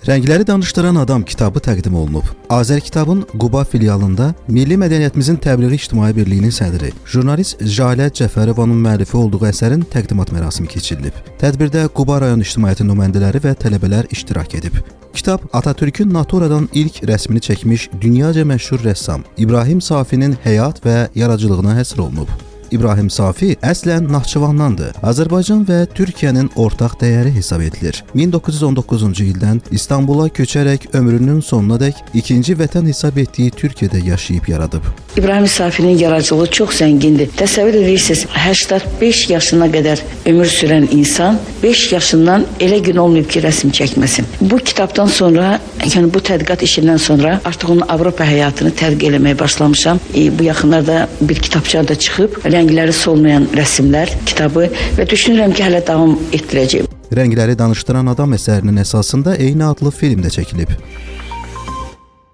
Rəngləri danışdıran adam kitabı təqdim olunub. Azər Kitabın Quba filialında Milli Mədəniyyətimizin Təbliği İctimai Birliyinin sədri, jurnalist Jalə Cəfərovanın müəllifi olduğu əsərin təqdimat mərasimi keçirilib. Tədbirdə Quba rayon ictimaiyyəti nümayəndələri və tələbələr iştirak edib. Kitab Atatürkün Naturadan ilk rəsmini çəkmiş dünyaca məşhur rəssam İbrahim Safinin həyat və yaradıcılığına həsr olunub. İbrahim Safi əslən Naxçıvandandır. Azərbaycan və Türkiyənin ortaq dəyəri hesab edilir. 1919-cu ildən İstanbula köçərək ömrünün sonunadək ikinci vətən hesab etdiyi Türkiyədə yaşayıb yaradıb. İbrahim Safinin yaradıcılığı çox zəngindir. Təsəvvür edirsiniz, 85 yaşına qədər ömür sürən insan 5 yaşından elə gün olmayıb ki, rəsm çəkməsin. Bu kitabdan sonra, yəni bu tədqiqat işindən sonra artıq onun Avropa həyatını tədqiq eləməyə başlamışam. E, bu yaxınlarda bir kitabçada da çıxıb, rəngləri solmayan rəsmlər kitabı və düşünürəm ki, hələ davam etdirəcəyəm. Rəngləri danışdıran adam əsərinin əsasında eyni adlı film də çəkilib.